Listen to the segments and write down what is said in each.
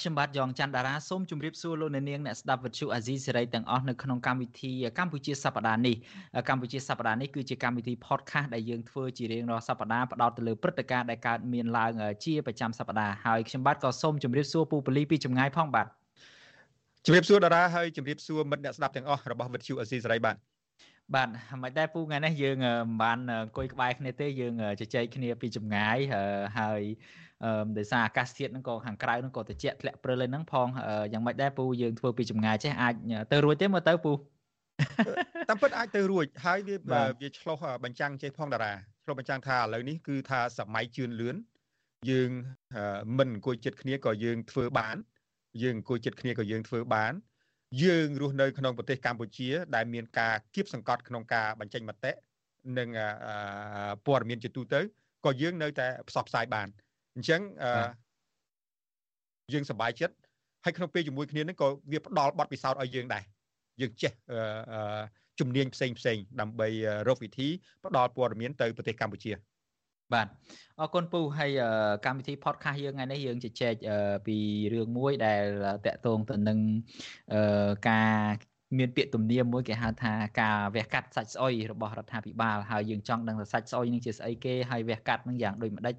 ខ្ញុំបាទយ៉ងច័ន្ទតារាសូមជម្រាបសួរលោកអ្នកនាងអ្នកស្ដាប់វិទ្យុអាស៊ីសេរីទាំងអស់នៅក្នុងកម្មវិធីកម្ពុជាសប្តាហ៍នេះកម្ពុជាសប្តាហ៍នេះគឺជាកម្មវិធី podcast ដែលយើងធ្វើជារៀងរាល់សប្តាហ៍ផ្ដោតទៅលើព្រឹត្តិការណ៍ដែលកើតមានឡើងជាប្រចាំសប្តាហ៍ហើយខ្ញុំបាទក៏សូមជម្រាបសួរពូពលីពីចម្ងាយផងបាទជម្រាបសួរតារាហើយជម្រាបសួរមិត្តអ្នកស្ដាប់ទាំងអស់របស់វិទ្យុអាស៊ីសេរីបាទបាទមិនដែរពូថ្ងៃនេះយើងមិនបានអង្គុយក្បែរគ្នាទេយើងជជែកគ្នាពីចម្ងាយហើយអឺ ដោយសារអាកាសធាតុហ្នឹងក៏ខាងក្រៅហ្នឹងក៏ត្រជាក់ធ្លាក់ព្រិលហ្នឹងផងយ៉ាងម៉េចដែរពូយើងធ្វើពីចម្ងាយចេះអាចទៅរួចទេមើលទៅពូតាមពិតអាចទៅរួចហើយវាវាឆ្លោះបញ្ចាំងចេះផងតារាឆ្លោះបញ្ចាំងថាឥឡូវនេះគឺថាសម័យជឿនលឿនយើងមិនអង្គុយចិត្តគ្នាក៏យើងធ្វើបាន យើងអង្គុយចិត្តគ្នាក៏យើងធ្វើបាន យើងរស់នៅក្នុងប្រទេសកម្ពុជា ដែលមានការគៀបសង្កត់ក្នុងការបញ្ចេញមតិនិងព័ត៌មានជាទូទៅក៏យើងនៅតែផ្សព្វផ្សាយបាន អញ្ចឹងយើងសប្បាយចិត្តហើយក្នុងពេលជាមួយគ្នានឹងក៏វាផ្ដល់បទពិសោធន៍ឲ្យយើងដែរយើងចេះជំនាញផ្សេងផ្សេងដើម្បីរកវិធីផ្ដល់ព័ត៌មានទៅប្រទេសកម្ពុជាបាទអរគុណពូហើយកម្មវិធី podcast យើងថ្ងៃនេះយើងជជែកពីរឿងមួយដែលតកតងទៅនឹងការ មានពាក្យទំនៀមមួយគេហៅថាការវះកាត់សាច់ស្អុយរបស់រដ្ឋាភិបាលហើយយើងចង់ដឹងថាសាច់ស្អុយនឹងជាស្អីគេហើយវះកាត់នឹងយ៉ាងដូចម្ដេច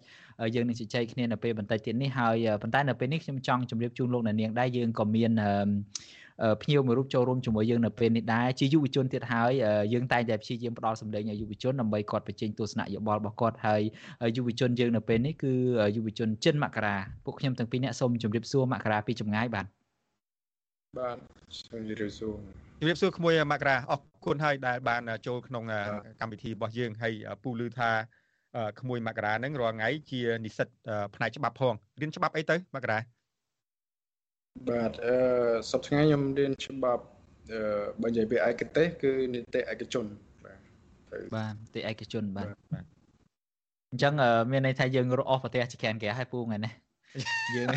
យើងនឹងជជែកគ្នានៅពេលបន្តិចទៀតនេះហើយប៉ុន្តែនៅពេលនេះខ្ញុំចង់ជម្រាបជូនលោកអ្នកនាងដែរយើងក៏មានភ្ញៀវមួយរូបចូលរួមជាមួយយើងនៅពេលនេះដែរជាយុវជនទៀតហើយយើងតែងតែព្យាយាមផ្ដល់សម្លេងឲ្យយុវជនដើម្បីគាត់បញ្ចេញទស្សនៈយោបល់របស់គាត់ហើយយុវជនយើងនៅពេលនេះគឺយុវជនចិនមករាពួកខ្ញុំទាំងពីរនាក់សូមជម្រាបសួរមករាពីចម្ងាយបាទបាទសូមជម្រាបសួរ ជម្រាបសួរក្មួយមករាអរគុណហើយដែលបានចូលក្នុងកម្មវិធីរបស់យើងហើយពូលឺថាក្មួយមករាហ្នឹងរាល់ថ្ងៃជានិស្សិតផ្នែកច្បាប់ផងរៀនច្បាប់អីទៅមករាបាទអឺសប្តាហ៍ថ្ងៃខ្ញុំរៀនច្បាប់អឺបើនិយាយពីឯកទេសគឺនីតិឯកជនបាទបាទនីតិឯកជនបាទអញ្ចឹងមានន័យថាយើងរកអស់ប្រទេសជាក្រានគេហើយពូថ្ងៃនេះយើង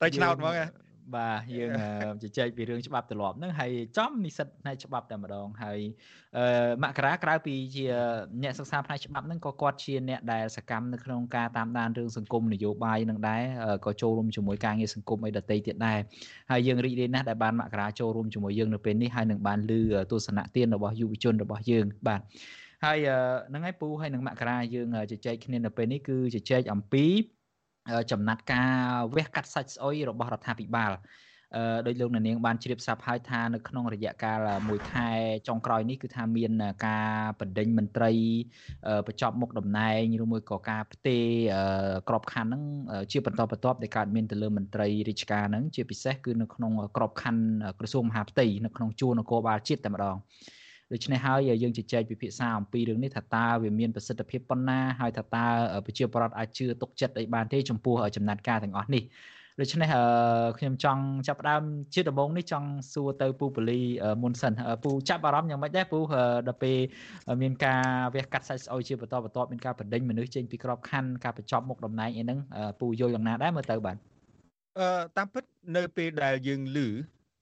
ទៅឆ្នោតហ្មង បាទយើងជជែកពីរឿងច្បាប់ទម្លាប់ហ្នឹងហើយចំនិស្សិតផ្នែកច្បាប់តែម្ដងហើយអឺមករាក្រៅពីជាអ្នកសិក្សាផ្នែកច្បាប់ហ្នឹងក៏គាត់ជាអ្នកដែលសកម្មនៅក្នុងការតាមដានរឿងសង្គមនយោបាយនឹងដែរក៏ចូលរួមជាមួយការងារសង្គមអីដទៃទៀតដែរហើយយើងរីករាយណាស់ដែលបានមករាចូលរួមជាមួយយើងនៅពេលនេះហើយនឹងបានលើទស្សនៈទានរបស់យុវជនរបស់យើងបាទហើយហ្នឹងហើយពូហើយនឹងមករាយើងជជែកគ្នានៅពេលនេះគឺជជែកអំពី ចំណាត់ការវះកាត់សាច់ស្អុយរបស់រដ្ឋាភិបាលអឺដោយលោកនាងបានជ្រាបស្រាប់ហើយថានៅក្នុងរយៈកាលមួយខែចុងក្រោយនេះគឺថាមានការបណ្ដេញមន្ត្រីបញ្ចប់មុខតំណែងឬមួយក៏ការផ្ទេរក្របខ័ណ្ឌហ្នឹងជាបន្តបន្ទាប់ដែលកើតមានទៅលើមន្ត្រីរាជការហ្នឹងជាពិសេសគឺនៅក្នុងក្របខ័ណ្ឌក្រសួងមហាផ្ទៃនៅក្នុងជួរនគរបាលជាតិតែម្ដង ដូច្នេះហើយយើងជជែកពិភាក្សាអំពីរឿងនេះថាតើវាមានប្រសិទ្ធភាពប៉ុណ្ណាហើយថាតើប្រជាពលរដ្ឋអាចជឿទុកចិត្តអីបានទេចំពោះចំណាត់ការទាំងអស់នេះដូច្នេះខ្ញុំចង់ចាប់ផ្ដើមជាដំបូងនេះចង់សួរទៅពូពលីមុនសិនពូចាប់អារម្មណ៍យ៉ាងម៉េចដែរពូដល់ពេលមានការវះកាត់សាច់ស្អុយជាបន្តបន្ទាប់មានការបដិញមនុស្សចេញពីក្របខ័ណ្ឌការបញ្ចប់មុខតំណែងអីហ្នឹងពូយល់យ៉ាងណាដែរមើលទៅបាទអឺតាមពិតនៅពេលដែលយើងឮ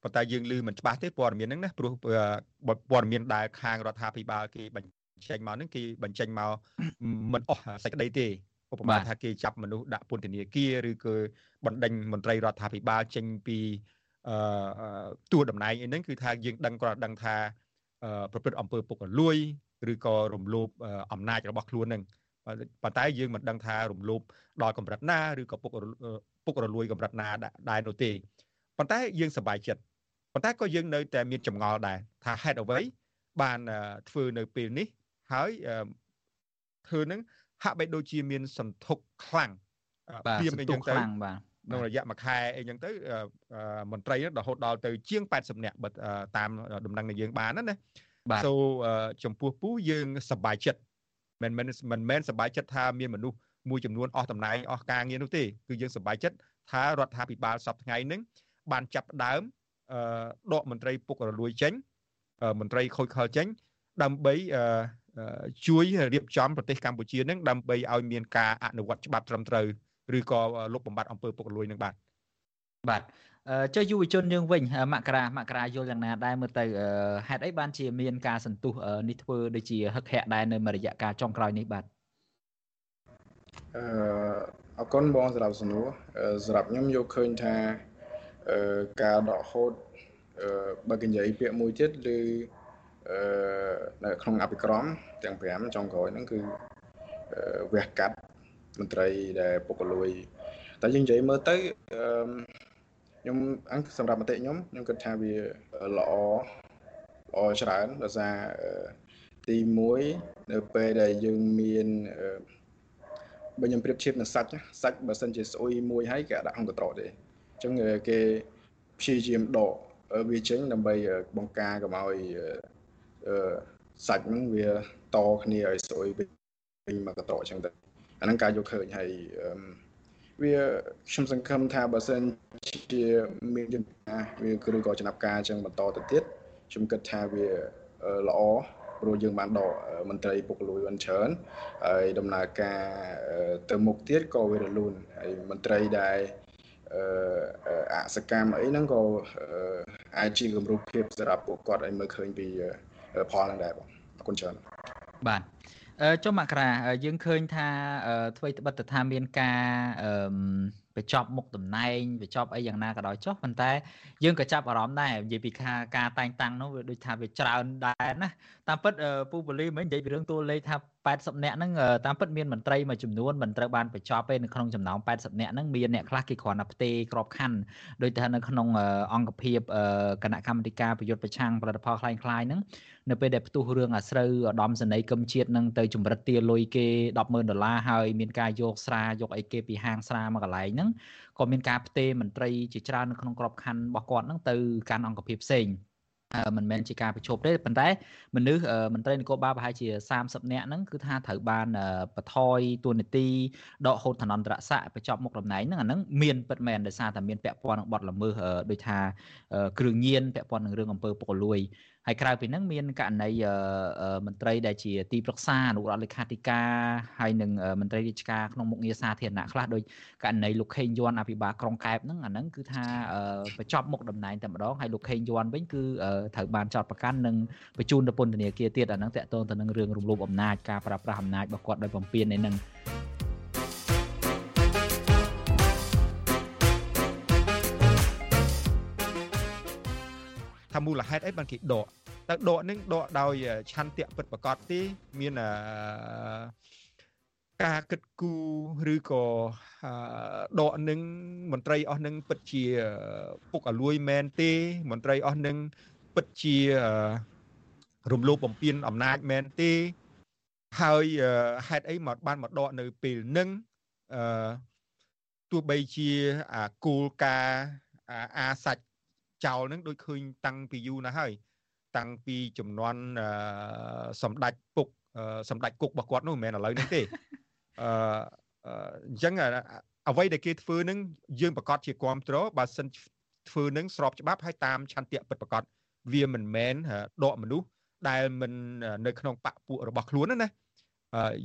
ប៉ុន្តែយើងឮមិនច្បាស់ទេព័ត៌មានហ្នឹងណាព្រោះព័ត៌មានដែលខាងរដ្ឋាភិបាលគេបញ្ចេញមកហ្នឹងគេបញ្ចេញមកមិនអស់សេចក្តីទេឧបមាថាគេចាប់មនុស្សដាក់ពន្ធនាគារឬក៏បណ្ដេញមន្ត្រីរដ្ឋាភិបាលចេញពីអឺតួតំណែងអីហ្នឹងគឺថាយើងដឹងគាត់ដឹងថាប្រព្រឹត្តអំពើពុករលួយឬក៏រំលោភអំណាចរបស់ខ្លួននឹងប៉ុន្តែយើងមិនដឹងថារំលោភដល់កម្រិតណាឬក៏ពុកពុករលួយកម្រិតណាដែរនោះទេប៉ុន្តែយើងសប្បាយចិត្ត ប៉ុន្តែក៏យើងនៅតែមានចម្ងល់ដែរថាហេតុអ្វីបានធ្វើនៅពេលនេះហើយធ្វើនឹងហាក់បីដូចជាមានសន្ធុកខ្លាំងព្រាមអីចឹងទៅបាទក្នុងរយៈមួយខែអីចឹងទៅមន្ត្រីរហូតដល់ទៅជាង80នាក់បើតាមដំណឹងនៃយើងបានណាណាសូចំពោះពូយើងសប្បាយចិត្តមិនមិនមិនមែនសប្បាយចិត្តថាមានមនុស្សមួយចំនួនអស់តំណែងអស់ការងារនោះទេគឺយើងសប្បាយចិត្តថារដ្ឋាភិបាលសប្តាហ៍ថ្ងៃហ្នឹងបានចាប់ដើម ដកមន្ត្រីពុករលួយចេញមន្ត្រីខូចខលចេញ ដើម្បីជួយរៀបចំប្រទេសកម្ពុជានឹងដើម្បីឲ្យមានការអនុវត្តច្បាប់ត្រឹមត្រូវឬក៏លុបបំបាត់អំពើពុករលួយនឹងបាទបាទចុះយុវជនយើងវិញមករាមករាយល់យ៉ាងណាដែរមើលទៅហេតុអីបានជាមានការសន្ទុះនេះធ្វើដូចជាហឹកហាក់ដែរនៅរយៈកាលចុងក្រោយនេះបាទអឺអរគុណបងសម្រាប់សំណួរសម្រាប់ខ្ញុំយកឃើញថាអឺ ការដកហូតអឺបើកនិយាយពាក្យមួយទៀតឬអឺនៅក្នុងអភិក្រមទាំង5ចុងក្រោយហ្នឹងគឺវះកាត់មន្ត្រីដែលពុករលួយតែយើងនិយាយមើលទៅអឺខ្ញុំអង្គសម្រាប់មតិខ្ញុំខ្ញុំគិតថាវាល្អល្អច្រើនដោយសារទី1នៅពេលដែលយើងមានបើខ្ញុំប្រៀបធៀបនឹងសាច់សាច់បើសិនជាស្អុយមួយហើយគេដាក់ក្នុងកន្ត្រកទេអញ្ចឹងគេព្យាយាមដកវាចេញដើម្បីបង្ការកុំឲ្យសាច់ហ្នឹងវាតគ្នាឲ្យស្អុយវិញមកកន្ត្រកអញ្ចឹងទៅអាហ្នឹងការយកឃើញហើយវាខ្ញុំសង្ឃឹមថាបើសិនជាមានយន្តការវាឬក៏ចំណាប់ការអញ្ចឹងបន្តទៅទៀតខ្ញុំគិតថាវាល្អព្រោះយើងបានដកមន្ត្រីពុករលួយបានច្រើនហើយដំណើរការទៅមុខទៀតក៏វារលូនហើយមន្ត្រីដែល អសកម្មអីហ្នឹងក៏អាចជាគំរូភាពសម្រាប់ពួកគាត់ឲ្យមើលឃើញពីផលហ្នឹងដែរបងអរគុណច្រើនបាទចុះមករាយើងឃើញថាអ្វីត្បិតថាមានការបញ្ចប់មុខតំណែងបញ្ចប់អីយ៉ាងណាក៏ដោយចុះប៉ុន្តែយើងក៏ចាប់អារម្មណ៍ដែរនិយាយពីការតែងតាំងនោះវាដូចថាវាច្រើនដែរណាតាមពិតពូបលីមិននិយាយពីរឿងតួលេខថា80នាក់ហ្នឹងតាមពិតមានមន្ត្រីមួយចំនួនមិនត្រូវបានបញ្ចប់ទេនៅក្នុងចំណោម80នាក់ហ្នឹងមានអ្នកខ្លះគេគ្រាន់តែផ្ទេរក្របខ័ណ្ឌដោយថានៅក្នុងអង្គភាពគណៈកម្មាធិការប្រយុទ្ធប្រឆាំងផលិតផលคล้ายៗហ្នឹងនៅពេលដែលផ្ទុះរឿងអាស្រូវឧត្តមសេនីយ៍កឹមជាតិនឹងទៅចម្រិតទាលុយគេ100,000ដុល្លារហើយមានការយកស្រាយកអីគេពីហាងស្រាមកកន្លែងហ្នឹងក៏មានការផ្ទេរមន្ត្រីជាច្រើននៅក្នុងក្របខ័ណ្ឌរបស់គាត់ហ្នឹងទៅកាន់អង្គភាពផ្សេង មិនមែនជាការប្រជុំទេប៉ុន្តែមនុស្សមន្ត្រីនគរបាលប្រហែលជា30នាក់ហ្នឹងគឺថាត្រូវបានបថយទួនាទីដកហូតឋានន្តរស័ក្តិបញ្ចប់មុខតំណែងហ្នឹងអាហ្នឹងមានពិតមែនដោយសារតែមានពាក់ព័ន្ធនឹងបទល្មើសដូចថាគ្រឿងញៀនពាក់ព័ន្ធនឹងរឿងអំពើពុករលួយ ហើយក្រៅពីហ្នឹងមានករណីមន្ត្រីដែលជាទីប្រឹក្សាអនុរដ្ឋលេខាធិការហើយនឹងមន្ត្រីរាជការក្នុងមុខងារសាធារណៈខ្លះដូចករណីលោកខេងយ័នអភិបាលក្រុងកែបហ្នឹងអាហ្នឹងគឺថាបញ្ចប់មុខតំណែងតែម្ដងហើយលោកខេងយ័នវិញគឺត្រូវបានចោទប្រកាន់និងបញ្ជូនទៅពន្ធនាគារទៀតអាហ្នឹងតកតងទៅនឹងរឿងរំលោភអំណាចការប្រើប្រាស់អំណាចរបស់គាត់ដោយបំពានឯហ្នឹង មូលហេតុអីបានគេដកតើដកនឹងដកដោយឆន្ទៈពិតប្រកបទេមានការគិតគូរឬក៏ដកនឹងមន្ត្រីអស់នឹងពិតជាពុកអលួយមែនទេមន្ត្រីអស់នឹងពិតជារំលោភបំពានអំណាចមែនទេហើយហេតុអីមកបានមកដកនៅពេលនឹងអឺទោះបីជាអាគោលការណ៍អាសាច់ ចោលនឹងដូចឃើញតាំងពីយូរណាស់ហើយតាំងពីចំនួនសម្ដេចពុកសម្ដេចគុករបស់គាត់នោះមិនមែនឥឡូវនេះទេអឺអញ្ចឹងអ្វីដែលគេធ្វើនឹងយើងប្រកាសជាគ្រប់គ្រងបើសិនធ្វើនឹងស្របច្បាប់ហើយតាមឆន្ទៈពិតប្រកបវាមិនមែនដកមនុស្សដែលមិននៅក្នុងបពពួករបស់ខ្លួនណា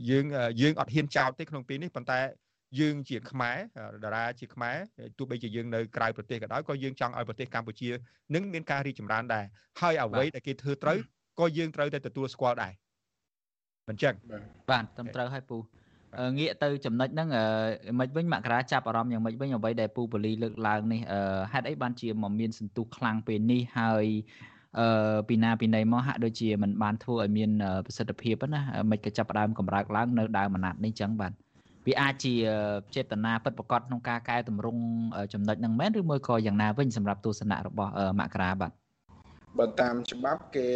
យើងយើងអត់ហ៊ានចោទទេក្នុងពេលនេះប៉ុន្តែ យើងជាខ្មែរតារាជាខ្មែរទោះបីជាយើងនៅក្រៅប្រទេសក៏ដោយក៏យើងចង់ឲ្យប្រទេសកម្ពុជានឹងមានការរីកចម្រើនដែរហើយអ្វីដែលគេធ្វើត្រូវក៏យើងត្រូវតែទទួលស្គាល់ដែរមិនចឹងបាទត្រឹមត្រូវហើយពូងាកទៅចំណុចហ្នឹងមិនវិញមករាចាប់អារម្មណ៍យ៉ាងម៉េចវិញអ្វីដែលពូបលីលើកឡើងនេះហេតុអីបានជាមកមានសន្ទុះខ្លាំងពេលនេះហើយអឺពីណាពីណីមកហាក់ដូចជាមិនបានធ្វើឲ្យមានប្រសិទ្ធភាពណាមិនក៏ចាប់ផ្ដើមកម្រើកឡើងនៅដើមអាណត្តិនេះចឹងបាទ វាអាចជាចេតនាពិតប្រាកដក្នុងការកែតម្រង់ចំណុចហ្នឹងមែនឬមួយក៏យ៉ាងណាវិញសម្រាប់ទស្សនៈរបស់មករាបាទបើតាមច្បាប់គេ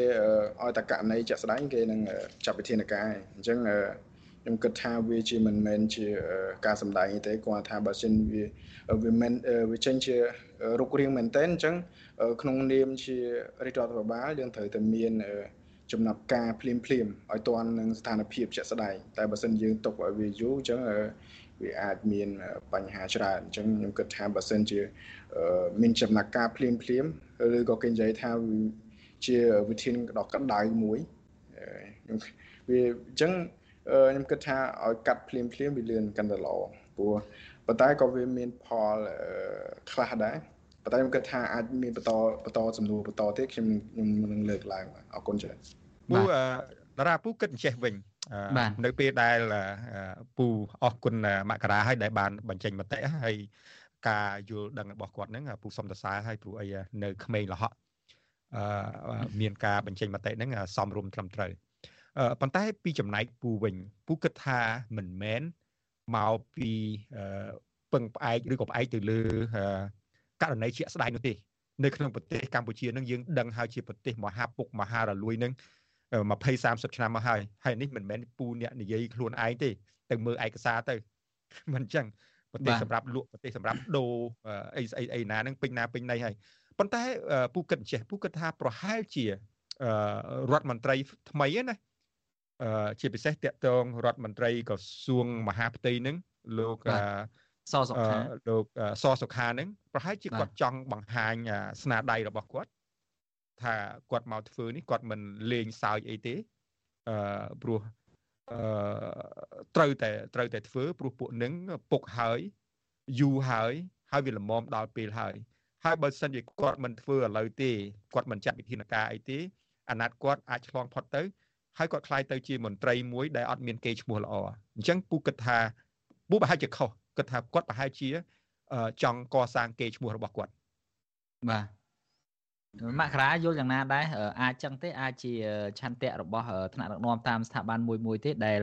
ឲ្យតករណីជាក់ស្ដែងគេនឹងចាប់វិធានការអញ្ចឹងខ្ញុំគិតថាវាជាមិនមែនជាការសម្ដែងទេគាត់ថាបើសិនវាវាមិនវាចេញជារុករៀងមែនតើអញ្ចឹងក្នុងនាមជារាជរដ្ឋាភិបាលយើងត្រូវតែមាន ចំណាប់ការភ្លាមភ្លាមឲ្យទាន់នឹងស្ថានភាពជាក់ស្ដែងតែបើសិនយើងទុកឲ្យវាយូរអញ្ចឹងវាអាចមានបញ្ហាច្រើនអញ្ចឹងខ្ញុំគិតថាបើសិនជាមានចំណាក់ការភ្លាមភ្លាមឬក៏គេនិយាយថាជាវិធានដ៏ក្តៅមួយខ្ញុំវាអញ្ចឹងខ្ញុំគិតថាឲ្យកាត់ភ្លាមភ្លាមវាលឿនកាន់តែល្អព្រោះប៉ុន្តែក៏វាមានផលខ្លះដែរប៉ុន្តែខ្ញុំគិតថាអាចមានបន្តបន្តសំណួរបន្តទៀតខ្ញុំខ្ញុំនឹងលើកឡើងអរគុណច្រើន ពូតារាពូគិតអញ្ចេះវិញនៅពេលដែលពូអរគុណមករាហើយដែលបានបញ្ចេញមតិហើយការយល់ដឹងរបស់គាត់ហ្នឹងពូសុំសរសើរហើយព្រោះអីនៅក្មេងលហកអឺមានការបញ្ចេញមតិហ្នឹងសំរុំត្រឹមត្រូវប៉ុន្តែពីចំណែកពូវិញពូគិតថាមិនមែនមកពីពឹងផ្អែកឬក៏ផ្អែកទៅលើករណីជាក់ស្ដែងនោះទេនៅក្នុងប្រទេសកម្ពុជានឹងយើងដឹងហើយជាប្រទេសមហាពុកមហារលួយនឹង 20 30ឆ្នាំមកហើយហើយនេះមិនមែនពូអ្នកនិយាយខ្លួនឯងទេទៅមើលឯកសារទៅមិនអញ្ចឹងប្រទេសសម្រាប់លក់ប្រទេសសម្រាប់ដូរអីស្អីអីណានឹងពេញណាពេញណីហើយប៉ុន្តែពូគិតចេះពូគិតថាប្រហែលជារដ្ឋមន្ត្រីថ្មីណាជាពិសេសតកតងរដ្ឋមន្ត្រីក្រសួងមហាផ្ទៃនឹងលោកសសុខាលោកសសុខានឹងប្រហែលជាគាត់ចង់បង្ហាញស្នាដៃរបស់គាត់ ថាគាត់មកធ្វើនេះគាត់មិនលេងសើចអីទេអឺព្រោះអឺត្រូវតែត្រូវតែធ្វើព្រោះពួកនឹងពុកហើយយូរហើយហើយវាល្មមដល់ពេលហើយហើយបើសិនជាគាត់មិនធ្វើឥឡូវទេគាត់មិនចាត់វិធានការអីទេអាណត្តិគាត់អាចឆ្លងផុតទៅហើយគាត់ខ្លាយទៅជាមន្ត្រីមួយដែលអត់មានកេរ្តិ៍ឈ្មោះល្អអញ្ចឹងពូគិតថាពូប្រហែលជាខុសគិតថាគាត់ប្រហែលជាចង់កសាងកេរ្តិ៍ឈ្មោះរបស់គាត់បាទ មករាយល់យ៉ាងណាដែរអាចចឹងទេអាចជាឆន្ទៈរបស់ថ្នាក់ដឹកនាំតាមស្ថាប័នមួយមួយទេដែល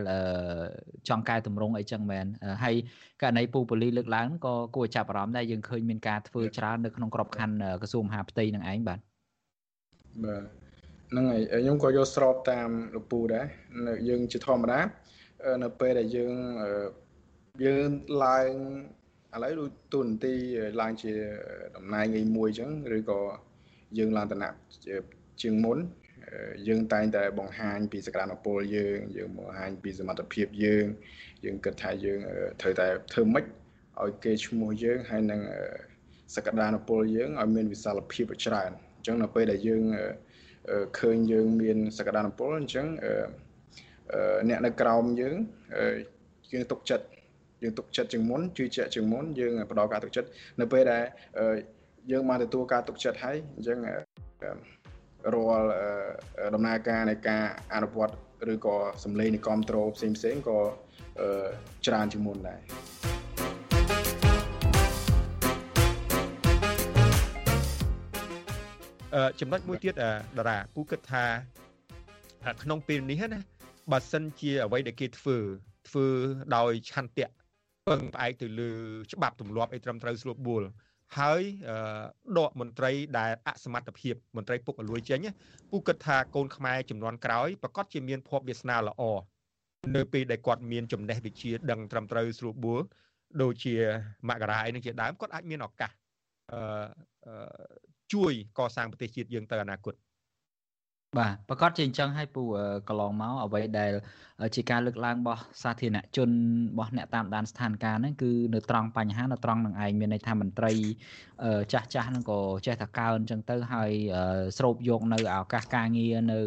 ចង់កែតម្រង់អីចឹងមែនហើយករណីពូប៉ូលីលើកឡើងក៏គួរចាប់អារម្មណ៍ដែរយើងឃើញមានការធ្វើច្រើននៅក្នុងក្របខ័ណ្ឌក្រសួងមហាផ្ទៃនឹងឯងបាទបាទហ្នឹងហើយខ្ញុំក៏យកស្របតាមលោកពូដែរយើងជាធម្មតានៅពេលដែលយើងយើងឡើងឥឡូវដូចទូនទីឡើងជាតំណែងឯមួយអញ្ចឹងឬក៏ យើងឡើងតំណែងជាងមុនយើងតែងតែបង្ហាញពីសក្តានុពលយើងយើងបង្ហាញពីសមត្ថភាពយើងយើងគិតថាយើងត្រូវតែធ្វើម៉េចឲ្យគេឈ្មោះយើងហើយនឹងសក្តានុពលយើងឲ្យមានវិសាលភាពច្រើនអញ្ចឹងនៅពេលដែលយើងឃើញយើងមានសក្តានុពលអញ្ចឹងអ្នកនៅក្រោមយើងយើងទុកចិត្តយើងទុកចិត្តជាងមុនជឿជាក់ជាងមុនយើងផ្ដល់ការទុកចិត្តនៅពេលដែល យើងបានទទួលការទុកចិត្តហើយអញ្ចឹងរាល់ដំណើរការនៃការអនុវត្តឬក៏សម្លេងនៃគ្រប់ត្រូលផ្សេងផ្សេងក៏ច្រើនជាងមុនដែរអឺចំណុចមួយទៀតតារាពូគិតថាក្នុងពេលនេះណាបើសិនជាអ្វីដែលគេធ្វើធ្វើដោយឆន្ទៈពឹងផ្អែកទៅលើច្បាប់ទម្លាប់អីត្រឹមត្រូវស្រួលបួល ហើយដកមន្ត្រីដែលអសមត្ថភាពមន្ត្រីពុកអលួយចេញពូគិតថាកូនខ្មែរចំនួនក្រោយប្រកាសជាមានភ័ព្វវាសនាល្អនៅពេលដែលគាត់មានចំណេះវិជ្ជាដឹងត្រឹមត្រូវស្រួលបួលដូចជាមករាអីនឹងជាដើមគាត់អាចមានឱកាសអឺជួយកសាងប្រទេសជាតិយើងទៅអនាគត បាទប្រកាសជាអញ្ចឹងហើយពូកន្លងមកអ្វីដែល ជាការលើកឡើងរបស់សាធារណជនរបស់អ្នកតាមដានស្ថានភាពហ្នឹងគឺនៅត្រង់បញ្ហានៅត្រង់នឹងឯងមានន័យថាមន្ត្រីចាស់ចាស់ហ្នឹងក៏ចេះតែកើអញ្ចឹងទៅហើយស្រូបយកនៅឱកាសការងារនៅ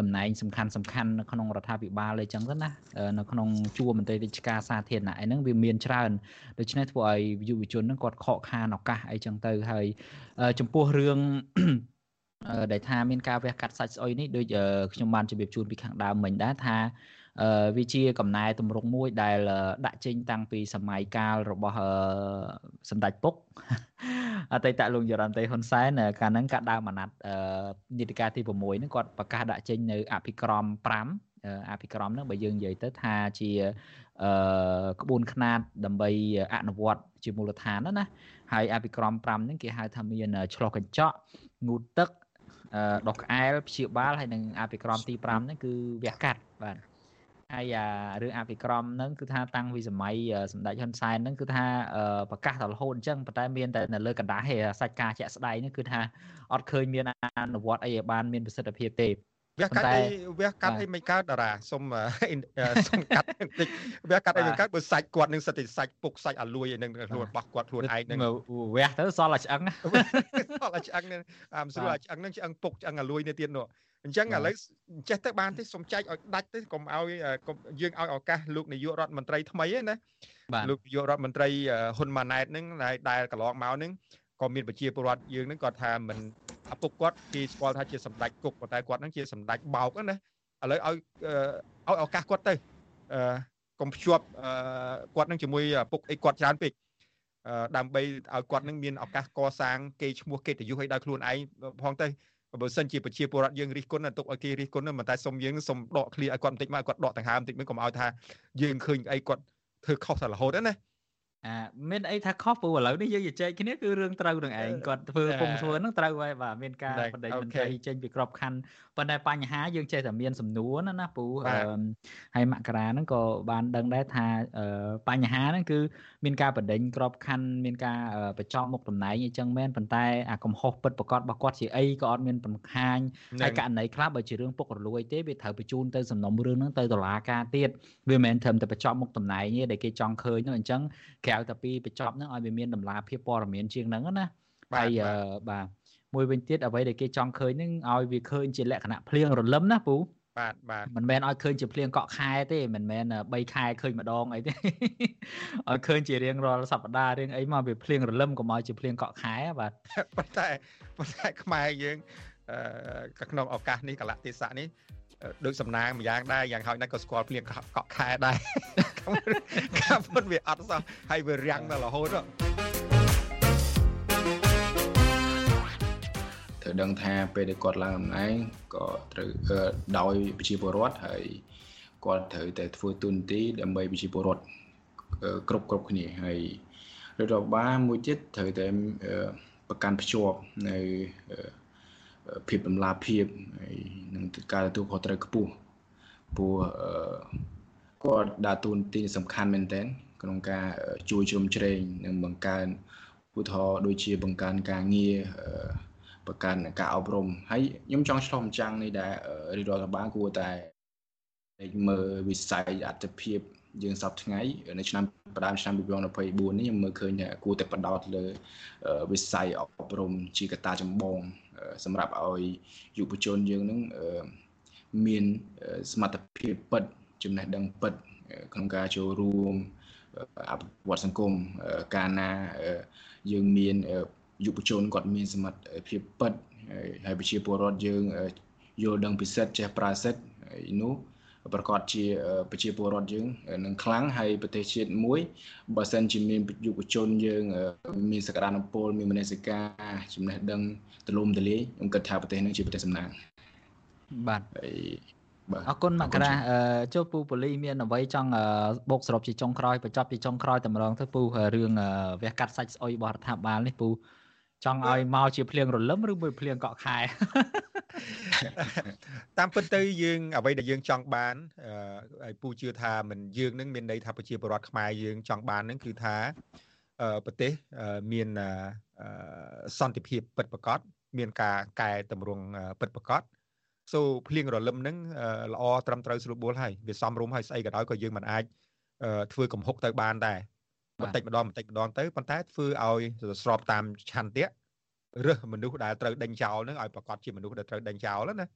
តំណែងសំខាន់សំខាន់នៅក្នុងរដ្ឋាភិបាលអីចឹងទៅណានៅក្នុងជួរមន្ត្រីរាជការសាធារណៈអីហ្នឹងវាមានច្រើនដូច្នេះធ្វើឲ្យយុវជនហ្នឹងគាត់ខកខានឱកាសអីចឹងទៅហើយចំពោះរឿង ដែលថាមានការវះកាត់សាច់ស្អុយនេះដូចខ្ញុំបានជម្រាបជូនពីខាងដើមមិញដែរថាវាជាកំណែតម្រង់មួយដែលដាក់ចេញតាំងពីសម័យកាលរបស់សម្ដេចពុកអតីតលោកយរ៉ាន់តេហ៊ុនសែនកាលហ្នឹងកាលដើមអាណត្តិនីតិកាលទី6ហ្នឹងគាត់ប្រកាសដាក់ចេញនៅអភិក្រម5អភិក្រមហ្នឹងបើយើងនិយាយទៅថាជាក្បួនខ្នាតដើម្បីអនុវត្តជាមូលដ្ឋានណាហើយអភិក្រម5ហ្នឹងគេហៅថាមានឆ្លោះកញ្ចក់ងូតទឹក ដុសក្អែលព្យាបាលហើយនឹងអភិក្រមទី5ហ្នឹងគឺវះកាត់បាទហើយអារឿងអភិក្រមហ្នឹងគឺថាតាំងពីសម័យសម្ដេចហ៊ុនសែនហ្នឹងគឺថាប្រកាសដល់រហូតអញ្ចឹងប៉ុន្តែមានតែនៅលើកណ្ដាស់ឯសាច់ការជាក់ស្ដែងហ្នឹងគឺថាអត់ឃើញមានអនុវត្តអីឲ្យបានមានប្រសិទ្ធភាពទេ វះកាត់អីវះកាត់អីមិនកើតតារាសុំសុំកាត់បន្តិចវះកាត់អីមិនកើតបើសាច់គាត់នឹងសិតតែសាច់ពុកសាច់អាលួយនឹងខ្លួនរបស់គាត់ខ្លួនឯងនឹងវះទៅសល់តែឆ្អឹងសល់តែឆ្អឹងនឹងអាមស្រួលឆ្អឹងនឹងឆ្អឹងពុកឆ្អឹងអាលួយនេះទៀតនោះអញ្ចឹងឥឡូវចេះទៅបានទេសុំចែកឲ្យដាច់ទៅកុំឲ្យយើងឲ្យឱកាសលោកនាយករដ្ឋមន្ត្រីថ្មីណាលោកនាយករដ្ឋមន្ត្រីហ៊ុនម៉ាណែតហ្នឹងដែលកន្លងមកហ្នឹងក៏មានប្រជាពលរដ្ឋយើងហ្នឹងគាត់ថាមិន ឪពុកគាត់គេស្គាល់ថាជាសម្ដេចគុកប៉ុន្តែគាត់ហ្នឹងជាសម្ដេចបោកណាឥឡូវឲ្យឲ្យឱកាសគាត់ទៅអឺកុំភ្ជាប់គាត់នឹងជាមួយឪពុកអីគាត់ច្រើនពេកដើម្បីឲ្យគាត់នឹងមានឱកាសកសាងគេឈ្មោះកិត្តិយសឲ្យដល់ខ្លួនឯងផងទៅបើសិនជាប្រជាពលរដ្ឋយើងរិះគន់ទុកឲ្យគេរិះគន់មិនតែសុំយើងសុំដកឃ្លៀឲ្យគាត់បន្តិចមកគាត់ដកដង្ហើមបន្តិចមកកុំឲ្យថាយើងឃើញអីគាត់ធ្វើខុសតែរហូតណា អាមានអីថាខុសព្រោះឥឡូវនេះយើងជជែកគ្នាគឺរឿងត្រូវនឹងឯងគាត់ធ្វើពុំធ្វើហ្នឹងត្រូវហើយបាទមានការបដិមន្ត្រីចេញពីក្របខ័ណ្ឌប៉ុន្តែបញ្ហាយើងចេះតែមានសំណួរណាណាពូហើយមករាហ្នឹងក៏បានដឹងដែរថាបញ្ហាហ្នឹងគឺ មានការបដិញក្របខ័ណ្ឌមានការបញ្ចប់មុខតំណែងអញ្ចឹងមែនប៉ុន្តែអាកំហុសពិតប្រកបរបស់គាត់ជាអីក៏អត់មានបង្ហាញហើយករណីខ្លះបើជារឿងពុករលួយទេវាត្រូវបញ្ជូនទៅសំណុំរឿងហ្នឹងទៅតុលាការទៀតវាមិនមែនត្រឹមតែបញ្ចប់មុខតំណែងទេដែលគេចង់ឃើញនោះអញ្ចឹងក្រៅតែពីបញ្ចប់ហ្នឹងឲ្យវាមានតម្លាភាពព័ត៌មានជាងហ្នឹងណាហើយបាទមួយវិញទៀតអ្វីដែលគេចង់ឃើញហ្នឹងឲ្យវាឃើញជាលក្ខណៈភ្លៀងរលឹមណាពូ បាទបាទមិនមែនឲ្យឃើញជាភ្លៀងកក់ខែទេមិនមែន3ខែឃើញម្ដងអីទេឲ្យឃើញជារៀងរាល់សប្តាហ៍រៀងអីមកវាភ្លៀងរលឹមកុំឲ្យជាភ្លៀងកក់ខែបាទប៉ុន្តែប៉ុន្តែខ្មែរយើងអឺក្នុងឱកាសនេះកលៈទេសៈនេះដូចសំណាងម្យ៉ាងដែរយ៉ាងហោចណាស់ក៏ស្គាល់ភ្លៀងកក់ខែដែរកាពុតវាអត់សោះហើយវារាំងដល់រហូត ត្រូវដឹងថាពេលដែលគាត់ឡើងតំណែងក៏ត្រូវដោយប្រជាពលរដ្ឋហើយគាត់ត្រូវតែធ្វើទូនទីដើម្បីប្រជាពលរដ្ឋគ្រប់គ្រប់គ្នាហើយរដ្ឋបាលមួយទៀតត្រូវតែប្រកាន់ភ្ជាប់នៅភាពតម្លាភាពហើយនឹងការទទួលខុសត្រូវខ្ពស់ព្រោះគាត់ដើរតួនាទីសំខាន់មែនទែនក្នុងការជួយជ្រោមជ្រែងនិងបង្កើនឧទាហរណ៍ដូចជាបង្កើនការងារ បង្កើនការអប់រំហើយខ្ញុំចង់ឆ្លុះបញ្ចាំងនេះដែលរាជរដ្ឋបាលគួរតែមើលវិស័យអត្ថភាពយើងសពថ្ងៃនៅឆ្នាំផ្ដើមឆ្នាំ2024នេះខ្ញុំមើលឃើញថាគួរតែបដោតលើវិស័យអប់រំជាកត្តាចម្បងសម្រាប់ឲ្យយុវជនយើងនឹងមានសមត្ថភាពពិតចំណេះដឹងពិតក្នុងការចូលរួមអភិវឌ្ឍសង្គមកាលណាយើងមាន យុវជនគាត់មានសមត្ថភាពពិតហើយប្រជាពលរដ្ឋយើងយល់ដឹងពីសិទ្ធិចេះប្រើសិទ្ធិនោះប្រកាសជាប្រជាពលរដ្ឋយើងនឹងខ្លាំងហើយប្រទេសជាតិមួយបើសិនជាមានយុវជនយើង មានសក្តានុពលមានមនសិការចំណេះដឹងទលំទលាយខ្ញុំគិតថាប្រទេសនឹងជាប្រទេសសំណាងបាទហើយបាទអរគុណមករាចូលពូប៉ូលីមានអ្វីចង់បូកសរុបជាចុងក្រោយបញ្ចប់ជាចុងក្រោយតែម្ដងទៅពូរឿងវះកាត់សាច់ស្អុយរបស់រដ្ឋាភិបាលនេះពូ ចង់ឲ្យមកជាភ្លៀងរលឹមឬមួយភ្លៀងកក់ខែតាមពិតទៅយើងអ្វីដែលយើងចង់បានហើយពូជឿថាមិនយើងនឹងមានន័យថាប្រជាពលរដ្ឋខ្មែរយើងចង់បាននឹងគឺថាប្រទេសមានសន្តិភាពពិតប្រាកដមានការកែតម្រង់ពិតប្រាកដសូភ្លៀងរលឹមនឹងល្អត្រឹមត្រូវស្រួលបួលហើយវាសមរម្យហើយស្អីក៏ដោយក៏យើងមិនអាចធ្វើកំហុកទៅបានដែរ បន្តិចម្ដងបន្តិចម្ដងទៅប៉ុន្តែធ្វើឲ្យស្របតាមឆន្ទៈរើសមនុស្សដែលត្រូវដេញចោលនឹងឲ្យប្រកាសជាមនុស្សដែលត្រូវដេញចោលណា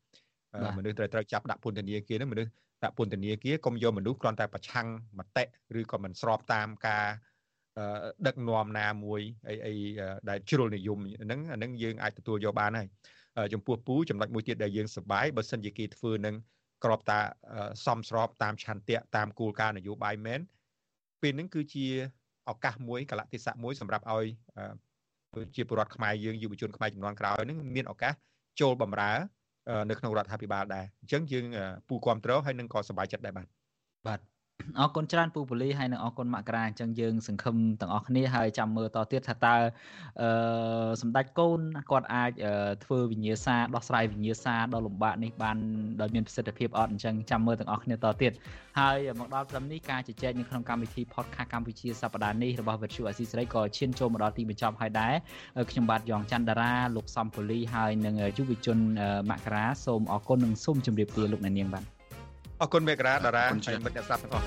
មនុស្សត្រូវត្រូវចាប់ដាក់ពន្ធនាគារនឹងមនុស្សដាក់ពន្ធនាគារកុំយកមនុស្សគ្រាន់តែប្រឆាំងមតិឬក៏មិនស្របតាមការដឹកនាំណាមួយអីអីដែលជ្រុលនិយមហ្នឹងអាហ្នឹងយើងអាចទទួលយកបានហើយចំពោះពូចំណុចមួយទៀតដែលយើងសប្បាយបើសិនជាគេធ្វើនឹងក្របតាសំស្របតាមឆន្ទៈតាមគោលការណ៍នយោបាយមែនពេលហ្នឹងគឺជា ឱកាសមួយកលៈទេសៈមួយសម្រាប់ឲ្យជាពលរដ្ឋខ្មែរយើងយុវជនខ្មែរចំនួនក្រោយហ្នឹងមានឱកាសចូលបម្រើនៅក្នុងរដ្ឋាភិបាលដែរអញ្ចឹងយើងពូគ្រប់គ្រងហើយនឹងក៏សប្បាយចិត្តដែរបាទបាទ អរគុណច្រើនពូពូលីហើយនិងអរគុណមករាអញ្ចឹងយើងសង្ឃឹមទាំងអស់គ្នាហើយចាំមើលតទៀតថាតើអឺសម្ដេចកូនគាត់អាចធ្វើវិញ្ញាសាដោះស្រាយវិញ្ញាសាដ៏លំបាកនេះបានដោយមានប្រសិទ្ធភាពអត់អញ្ចឹងចាំមើលទាំងអស់គ្នាតទៀតហើយមកដល់ត្រឹមនេះការជជែកនៅក្នុងកម្មវិធី podcast កម្ពុជាសប្តាហ៍នេះរបស់វិទ្យុអស៊ីសេរីក៏ឈានចូលមកដល់ទីបញ្ចប់ហើយដែរខ្ញុំបាទយ៉ងច័ន្ទតារាលោកសំពូលីហើយនិងយុវជនមករាសូមអរគុណនិងសូមជម្រាបលាលោកអ្នកនាងបាទ អរគុណមេក្រាតារាហើយមិត្តអ្នកស្ដាប់ទាំងអស់